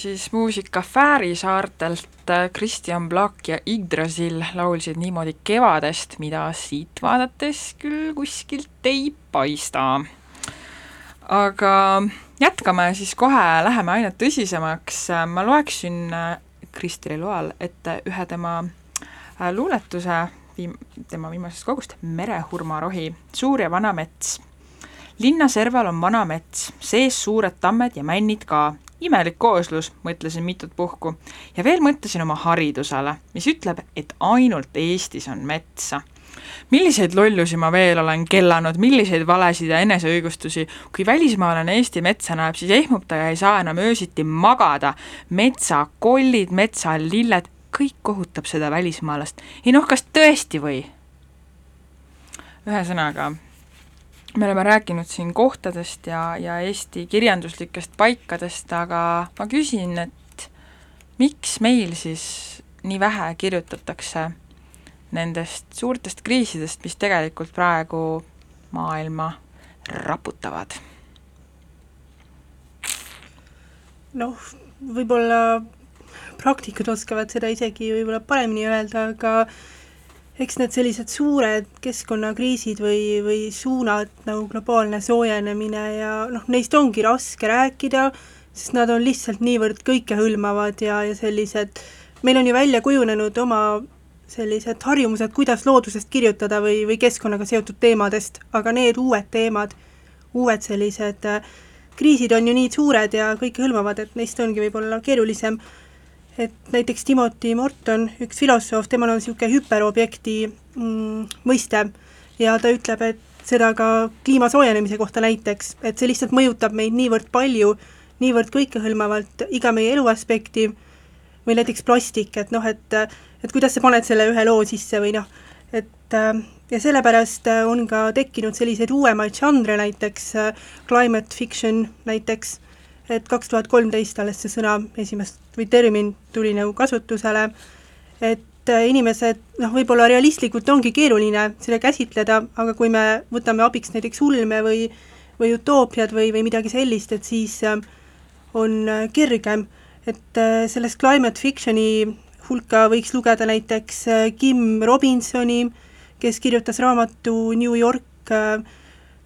siis muusika Fääri saartelt, Kristjan Plak ja Yggdrasil laulsid niimoodi kevadest, mida siit vaadates küll kuskilt ei paista. aga jätkame siis kohe, läheme aina tõsisemaks, ma loeksin Kristeli loal ette ühe tema äh, luuletuse viim-, tema viimasest kogust, Merehurmarohi, Suur ja vana mets linna serval on vana mets, sees suured tammed ja männid ka. Imelik kooslus, mõtlesin mitut puhku. ja veel mõtlesin oma haridusele, mis ütleb, et ainult Eestis on metsa. milliseid lollusi ma veel olen kellanud, milliseid valesid ja eneseõigustusi, kui välismaalane Eesti metsa näeb, siis ehmub ta ja ei saa enam öösiti magada. metsakollid, metsallilled, kõik kohutab seda välismaalast. ei noh, kas tõesti või? ühesõnaga me oleme rääkinud siin kohtadest ja, ja Eesti kirjanduslikest paikadest, aga ma küsin, et miks meil siis nii vähe kirjutatakse nendest suurtest kriisidest, mis tegelikult praegu maailma raputavad? noh, võib-olla praktikud oskavad seda isegi võib-olla paremini öelda, aga eks need sellised suured keskkonnakriisid või, või suunad nagu globaalne soojenemine ja noh, neist ongi raske rääkida, sest nad on lihtsalt niivõrd kõikehõlmavad ja, ja sellised, meil on ju välja kujunenud oma sellised harjumused, kuidas loodusest kirjutada või, või keskkonnaga seotud teemadest, aga need uued teemad, uued sellised äh, kriisid on ju nii suured ja kõikehõlmavad, et neist ongi võib-olla keerulisem et näiteks Timothy Morton, üks filosoof, temal on niisugune hüperobjekti mm, mõiste. Ja ta ütleb, et seda ka kliima soojenemise kohta näiteks, et see lihtsalt mõjutab meid niivõrd palju, niivõrd kõikehõlmavalt iga meie eluaspekti, või näiteks plastik, et noh, et et kuidas sa paned selle ühe loo sisse või noh, et ja sellepärast on ka tekkinud selliseid uuemaid žanre, näiteks climate fiction näiteks, et kaks tuhat kolmteist alles see sõna esimest või termin tuli nagu kasutusele, et inimesed noh, võib-olla realistlikult ongi keeruline seda käsitleda, aga kui me võtame abiks näiteks ulme või või utoopiad või, või midagi sellist, et siis on kergem, et sellest climate fiction'i hulka võiks lugeda näiteks Kim Robinsoni, kes kirjutas raamatu New York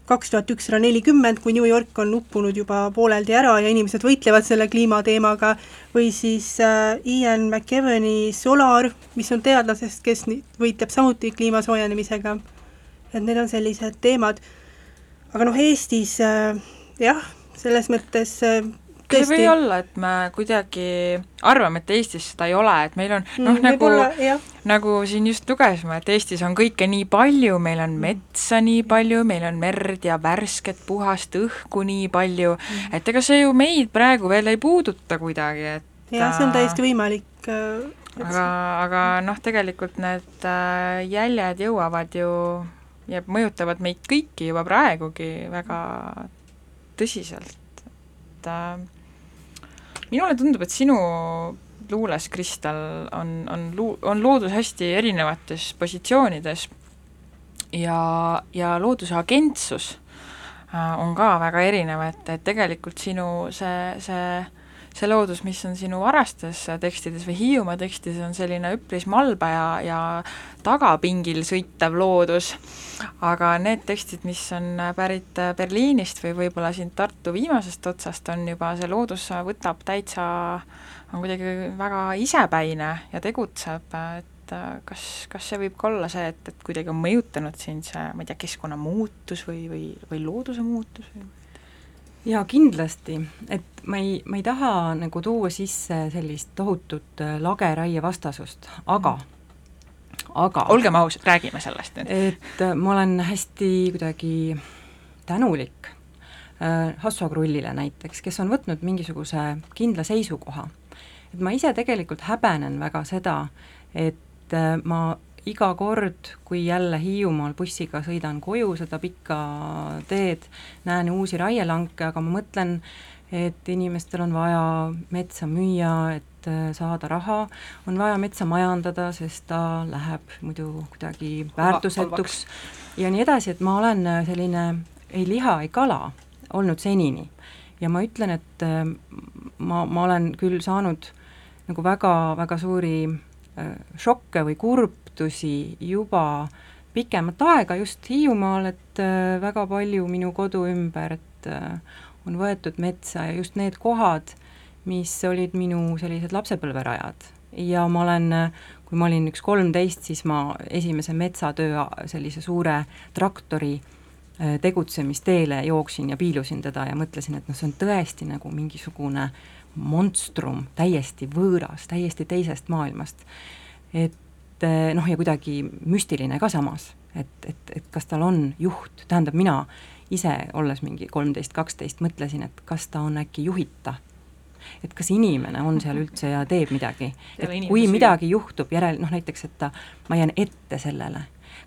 kaks tuhat ükssada nelikümmend, kui New York on uppunud juba pooleldi ära ja inimesed võitlevad selle kliimateemaga, või siis äh, Ian McEvani Solar, mis on teadlasest, kes võitleb samuti kliima soojenemisega. et need on sellised teemad. aga noh, Eestis äh, jah, selles mõttes äh, kas ei või olla, et me kuidagi arvame, et Eestis seda ei ole, et meil on noh mm,, nagu, nagu siin just lugesime, et Eestis on kõike nii palju, meil on metsa nii palju, meil on merd ja värsket puhast õhku nii palju mm., et ega see ju meid praegu veel ei puuduta kuidagi, et jah, see on täiesti võimalik. aga, aga noh, tegelikult need äh, jäljed jõuavad ju ja mõjutavad meid kõiki juba praegugi väga tõsiselt, et äh, minule tundub, et sinu luules Kristel, on, on lu-, on loodus hästi erinevates positsioonides ja, ja looduse agentsus äh, on ka väga erinev, et, et tegelikult sinu see, see see loodus, mis on sinu varastes tekstides või Hiiumaa tekstides, on selline üpris malbe ja, ja tagapingil sõitev loodus, aga need tekstid, mis on pärit Berliinist või võib-olla siin Tartu viimasest otsast, on juba, see loodus võtab täitsa, on kuidagi väga isepäine ja tegutseb, et kas, kas see võib ka olla see, et, et kuidagi on mõjutanud sind see, ma ei tea, keskkonnamuutus või, või, või looduse muutus või? Jaa, kindlasti, et ma ei, ma ei taha nagu tuua sisse sellist tohutut äh, lageraie vastasust, aga aga olgem ausad, räägime sellest nüüd. et äh, ma olen hästi kuidagi tänulik äh, Hasso Krullile näiteks, kes on võtnud mingisuguse kindla seisukoha. et ma ise tegelikult häbenen väga seda, et ma iga kord, kui jälle Hiiumaal bussiga sõidan koju seda pikka teed, näen uusi raielanke, aga ma mõtlen, et inimestel on vaja metsa müüa, et äh, saada raha, on vaja metsa majandada, sest ta läheb muidu kuidagi väärtusetuks ja nii edasi, et ma olen äh, selline ei liha, ei kala olnud senini. ja ma ütlen, et äh, ma, ma olen küll saanud nagu väga, väga suuri šokke või kurbtusi juba pikemat aega just Hiiumaal, et väga palju minu kodu ümber, et on võetud metsa ja just need kohad, mis olid minu sellised lapsepõlverajad. ja ma olen, kui ma olin üks kolmteist, siis ma esimese metsatöö sellise suure traktori äh, tegutsemisteele jooksin ja piilusin teda ja mõtlesin, et noh, see on tõesti nagu mingisugune monstrum, täiesti võõras, täiesti teisest maailmast. et äh, noh, ja kuidagi müstiline ka samas, et, et, et kas tal on juht, tähendab, mina ise, olles mingi kolmteist, kaksteist, mõtlesin, et kas ta on äkki juhita. et kas inimene on seal üldse ja teeb midagi, et kui midagi juhtub järel, noh näiteks, et ta, ma jään ette sellele,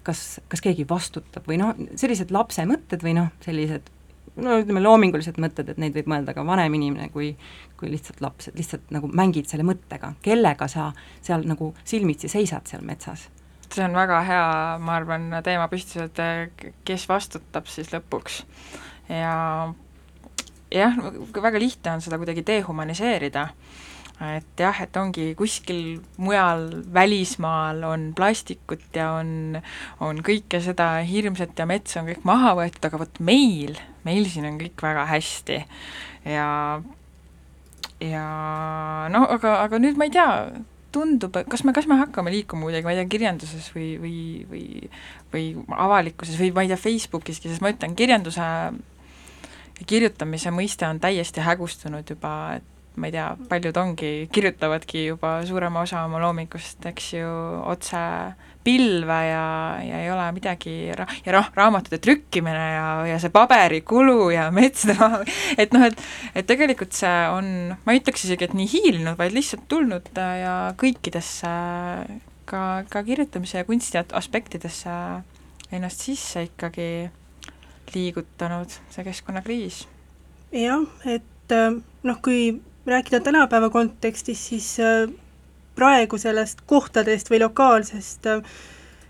kas, kas keegi vastutab või noh, sellised lapse mõtted või noh, sellised no ütleme, loomingulised mõtted, et neid võib mõelda ka vanem inimene kui kui lihtsalt laps, et lihtsalt nagu mängid selle mõttega, kellega sa seal nagu silmitsi seisad seal metsas? See on väga hea, ma arvan, teemapüstitus, et kes vastutab siis lõpuks. ja jah, väga lihtne on seda kuidagi dehumaniseerida, et jah, et ongi kuskil mujal välismaal on plastikut ja on, on kõike seda hirmsat ja metsa on kõik maha võetud, aga vot meil, meil siin on kõik väga hästi. Ja ja noh, aga, aga nüüd ma ei tea, tundub, kas me, kas me hakkame liikuma kuidagi, ma ei tea, kirjanduses või, või, või või avalikkuses või ma ei tea, Facebookiski, sest ma ütlen, kirjanduse kirjutamise mõiste on täiesti hägustunud juba, et ma ei tea, paljud ongi, kirjutavadki juba suurema osa oma loomingust, eks ju, otse pilve ja, ja ei ole midagi ra-, ja noh, raamatute trükkimine ja, ja see paberikulu ja metsade maha, et noh, et et tegelikult see on, ma ei ütleks isegi, et nii hiilinud, vaid lihtsalt tulnud ja kõikidesse ka, ka kirjutamise ja kunsti aspektidesse ennast sisse ikkagi liigutanud, see keskkonnakriis. jah, et noh, kui rääkida tänapäeva kontekstis, siis äh, praegu sellest kohtadest või lokaalsest äh,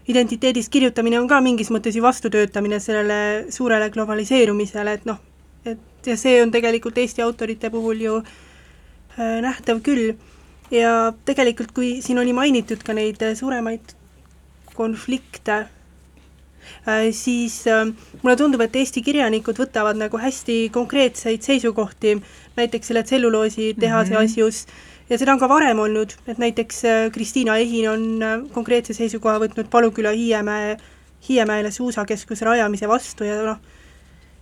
identiteedist kirjutamine on ka mingis mõttes ju vastutöötamine sellele suurele globaliseerumisele, et noh, et ja see on tegelikult Eesti autorite puhul ju äh, nähtav küll. ja tegelikult, kui siin oli mainitud ka neid suuremaid konflikte, siis mulle tundub, et Eesti kirjanikud võtavad nagu hästi konkreetseid seisukohti näiteks selle tselluloositehase mm -hmm. asjus, ja seda on ka varem olnud, et näiteks äh, Kristiina Ehin on äh, konkreetse seisukoha võtnud Paluküla Hiiemäe, Hiiemäele suusakeskuse rajamise vastu ja noh,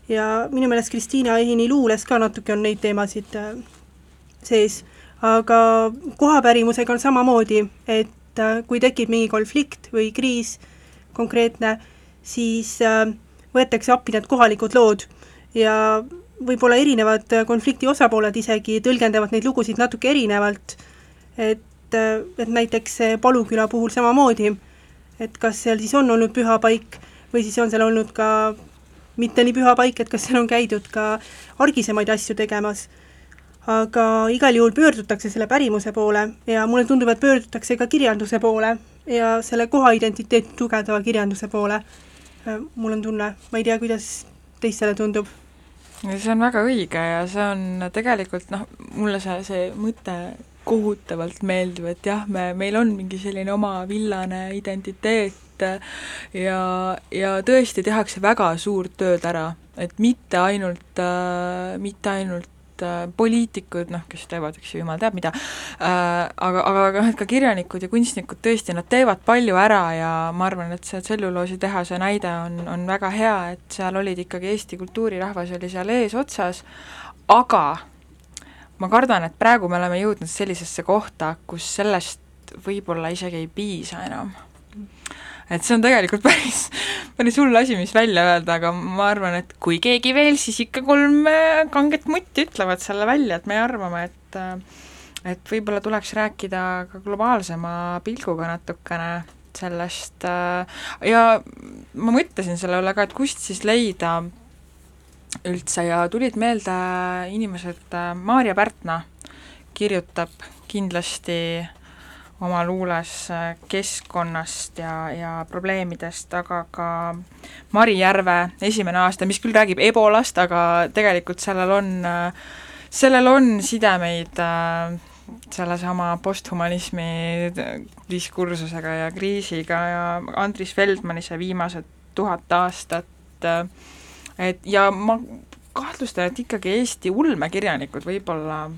ja minu meelest Kristiina Ehini luules ka natuke on neid teemasid äh, sees, aga kohapärimusega on samamoodi, et kui tekib mingi konflikt või kriis konkreetne, siis võetakse appi need kohalikud lood ja võib-olla erinevad konflikti osapooled isegi tõlgendavad neid lugusid natuke erinevalt, et, et näiteks Paluküla puhul samamoodi, et kas seal siis on olnud püha paik või siis on seal olnud ka mitte nii püha paik, et kas seal on käidud ka argisemaid asju tegemas. aga igal juhul pöördutakse selle pärimuse poole ja mulle tundub, et pöördutakse ka kirjanduse poole ja selle kohaidentiteeti tugevdava kirjanduse poole. mul on tunne, ma ei tea, kuidas teistele tundub see on väga õige ja see on tegelikult noh, mulle see, see mõte kohutavalt meeldib, et jah, me, meil on mingi selline oma villane identiteet ja, ja tõesti tehakse väga suurt tööd ära, et mitte ainult äh,, mitte ainult poliitikud, noh, kes teevad, eks ju, jumal teab mida äh,, aga, aga, aga noh, et ka kirjanikud ja kunstnikud tõesti, nad teevad palju ära ja ma arvan, et see tselluloositehase näide on, on väga hea, et seal olid ikkagi Eesti kultuurirahvas oli seal eesotsas, aga ma kardan, et praegu me oleme jõudnud sellisesse kohta, kus sellest võib-olla isegi ei piisa enam. Et see on tegelikult päris, päris hull asi, mis välja öelda, aga ma arvan, et kui keegi veel, siis ikka kolm äh, kanget mutti ütlevad selle välja, et me arvame, et äh, et võib-olla tuleks rääkida ka globaalsema pilguga natukene sellest äh, ja ma mõtlesin selle üle ka, et kust siis leida üldse ja tulid meelde inimesed, Maarja Pärtna kirjutab kindlasti oma luules keskkonnast ja, ja probleemidest, aga ka Mari Järve esimene aasta, mis küll räägib ebolast, aga tegelikult sellel on, sellel on sidemeid äh, sellesama posthumanismi diskursusega ja kriisiga ja Andris Feldmani see viimased tuhat aastat äh, et ja ma kahtlustan, et ikkagi Eesti ulmekirjanikud võib-olla äh,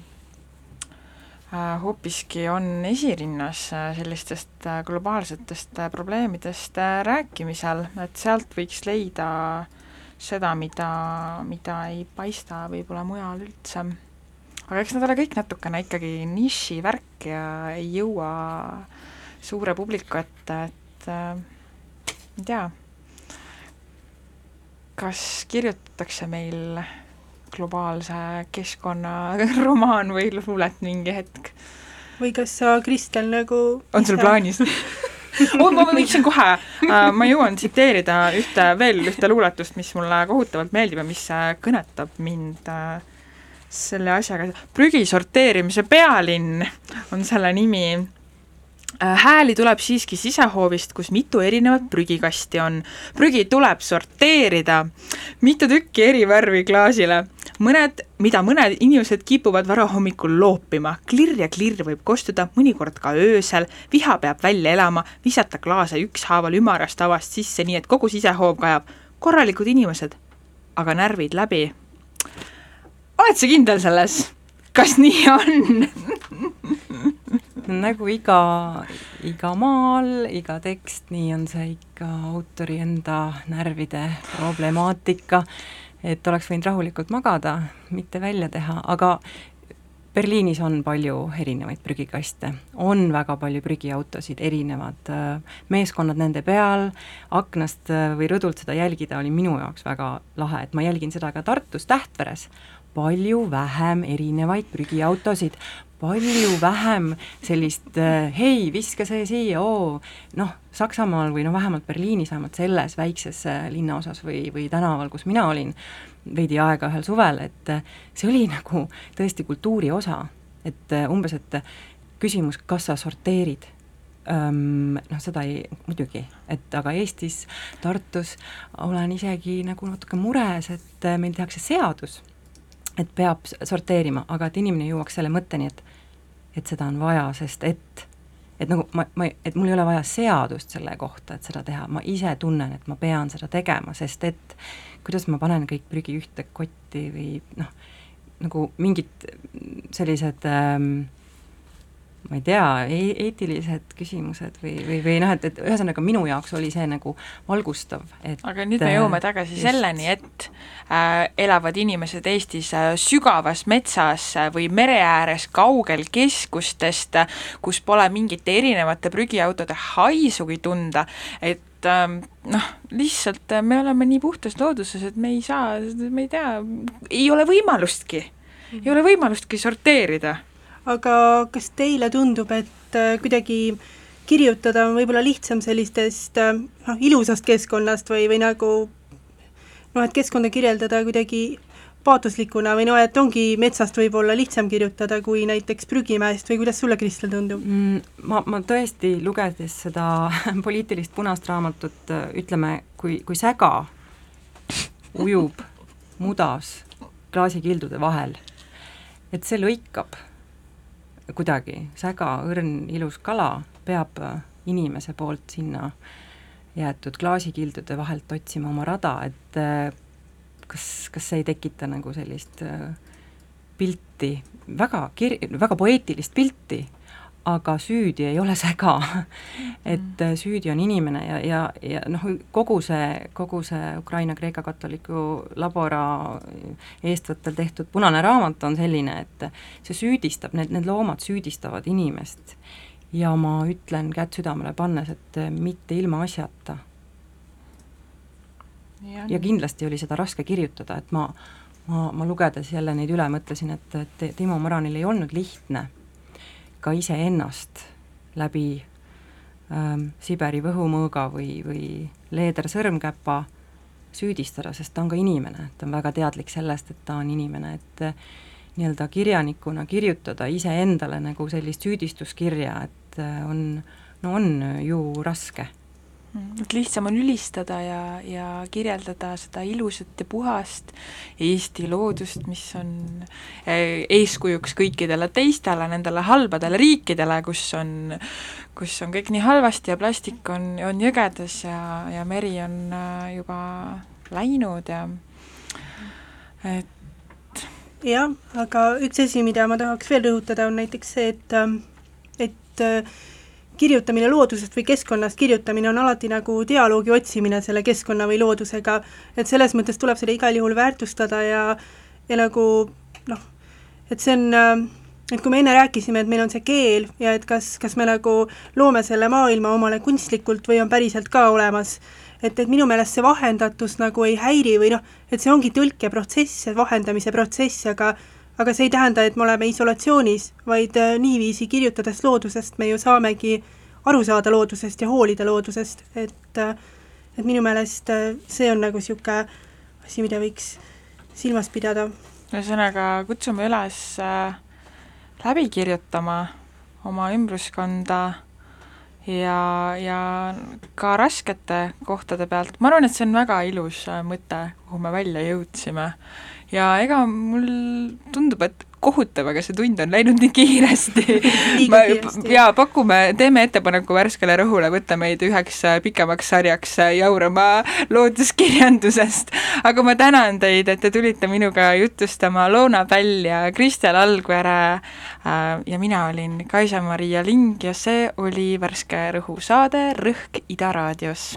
hoopiski on esirinnas äh, sellistest äh, globaalsetest äh, probleemidest äh, rääkimisel, et sealt võiks leida seda, mida, mida ei paista võib-olla mujal üldse. aga eks nad ole kõik natukene ikkagi nišivärk ja ei jõua suure publiku ette, et äh, ei tea kas kirjutatakse meil globaalse keskkonna romaan või luulet mingi hetk? või kas sa, Kristel, nagu on sul plaanis? Oh, ma võiksin kohe. Uh,, ma jõuan tsiteerida ühte, veel ühte luuletust, mis mulle kohutavalt meeldib ja mis äh, kõnetab mind uh, selle asjaga, prügi sorteerimise pealinn on selle nimi. Äh, hääli tuleb siiski sisehoovist, kus mitu erinevat prügikasti on. prügi tuleb sorteerida, mitu tükki eri värvi klaasile, mõned, mida mõned inimesed kipuvad varahommikul loopima, klirr ja klirr võib kostuda mõnikord ka öösel, viha peab välja elama, visata klaase ükshaaval ümarast tavast sisse, nii et kogu sisehoov kajab. korralikud inimesed, aga närvid läbi. oled sa kindel selles? kas nii on nagu iga, iga maal, iga tekst, nii on see ikka autori enda närvide problemaatika, et oleks võinud rahulikult magada, mitte välja teha, aga Berliinis on palju erinevaid prügikaste, on väga palju prügiautosid, erinevad äh, meeskonnad nende peal, aknast äh, või rõdult seda jälgida oli minu jaoks väga lahe, et ma jälgin seda ka Tartus Tähtveres, palju vähem erinevaid prügiautosid, palju vähem sellist äh, hei, viska see siia, oo, noh, Saksamaal või no vähemalt Berliinis, vähemalt selles väikses äh, linnaosas või, või tänaval, kus mina olin veidi aega ühel suvel, et äh, see oli nagu tõesti kultuuri osa, et umbes, et küsimus, kas sa sorteerid noh, seda ei, muidugi, et aga Eestis, Tartus olen isegi nagu natuke mures, et meil tehakse seadus et peab sorteerima, aga et inimene jõuaks selle mõtteni, et et seda on vaja, sest et et nagu ma, ma, et mul ei ole vaja seadust selle kohta, et seda teha, ma ise tunnen, et ma pean seda tegema, sest et kuidas ma panen kõik prügi ühte kotti või noh, nagu mingid sellised ähm, ma ei tea eetilised küsimused või, või, või noh, et, et ühesõnaga minu jaoks oli see nagu valgustav, et aga nüüd me jõuame tagasi just. selleni, et äh, elavad inimesed Eestis äh, sügavas metsas äh, või mere ääres, kaugel keskustest, kus pole mingite erinevate prügiautode haisugi tunda, et ähm, noh, lihtsalt äh, me oleme nii puhtas looduses, et me ei saa, me ei tea, ei ole võimalustki, ei ole võimalustki sorteerida aga kas teile tundub, et äh, kuidagi kirjutada on võib-olla lihtsam sellistest äh, noh, ilusast keskkonnast või, või nagu noh, et keskkonda kirjeldada kuidagi paatoslikuna või noh, et ongi metsast võib-olla lihtsam kirjutada kui näiteks prügimäest või kuidas sulle, Kristel, tundub? Mm, ma, ma tõesti, lugedes seda poliitilist punast raamatut, ütleme, kui, kui säga ujub mudas klaasikildude vahel, et see lõikab kuidagi, säga, õrn, ilus kala peab inimese poolt sinna jäetud klaasikildude vahelt otsima oma rada, et äh, kas, kas see ei tekita nagu sellist äh, pilti, väga kir-, väga poeetilist pilti, aga süüdi ei ole säga. et äh, süüdi on inimene ja, ja, ja noh, kogu see, kogu see Ukraina Kreeka katoliku labora eestvõttel tehtud punane raamat on selline, et see süüdistab, need, need loomad süüdistavad inimest. Ja ma ütlen kätt südamele pannes, et mitte ilmaasjata ja kindlasti oli seda raske kirjutada, et ma, ma, ma lugedes jälle neid üle mõtlesin, et, et Timo Moranil ei olnud lihtne ka iseennast läbi ähm, Siberi võhumõõga või, või leedersõrmkäpa süüdistada, sest ta on ka inimene, ta on väga teadlik sellest, et ta on inimene, et äh, nii-öelda kirjanikuna kirjutada iseendale nagu sellist süüdistuskirja, et äh, on, no on ju raske et lihtsam on ülistada ja, ja kirjeldada seda ilusat ja puhast Eesti loodust, mis on eh, eeskujuks kõikidele teistele, nendele halbadele riikidele, kus on, kus on kõik nii halvasti ja plastik on, on jõgedes ja, ja meri on äh, juba läinud ja et jah, aga üks asi, mida ma tahaks veel rõhutada, on näiteks see, et, ähm, et kirjutamine loodusest või keskkonnast kirjutamine on alati nagu dialoogi otsimine selle keskkonna või loodusega, et selles mõttes tuleb seda igal juhul väärtustada ja, ja nagu noh, et see on, et kui me enne rääkisime, et meil on see keel ja et kas, kas me nagu loome selle maailma omale kunstlikult või on päriselt ka olemas, et, et minu meelest see vahendatus nagu ei häiri või noh, et see ongi tõlkeprotsess, see vahendamise protsess, aga aga see ei tähenda, et me oleme isolatsioonis, vaid äh, niiviisi kirjutades loodusest me ju saamegi aru saada loodusest ja hoolida loodusest, et äh, et minu meelest äh, see on nagu niisugune asi, mida võiks silmas pidada. ühesõnaga, kutsume üles läbi kirjutama oma ümbruskonda ja, ja ka raskete kohtade pealt, ma arvan, et see on väga ilus mõte, kuhu me välja jõudsime ja ega mul tundub, et kohutav, aga see tund on läinud nii kiiresti. kiiresti. jaa, pakume, teeme ettepaneku Värskele Rõhule võtta meid üheks äh, pikemaks sarjaks äh, jaurama looduskirjandusest. aga ma tänan teid, et te tulite minuga jutustama Loona Päll ja Kristel Algvere äh, ja mina olin Kaisa-Maria Ling ja see oli Värske Rõhu saade Rõhk Ida raadios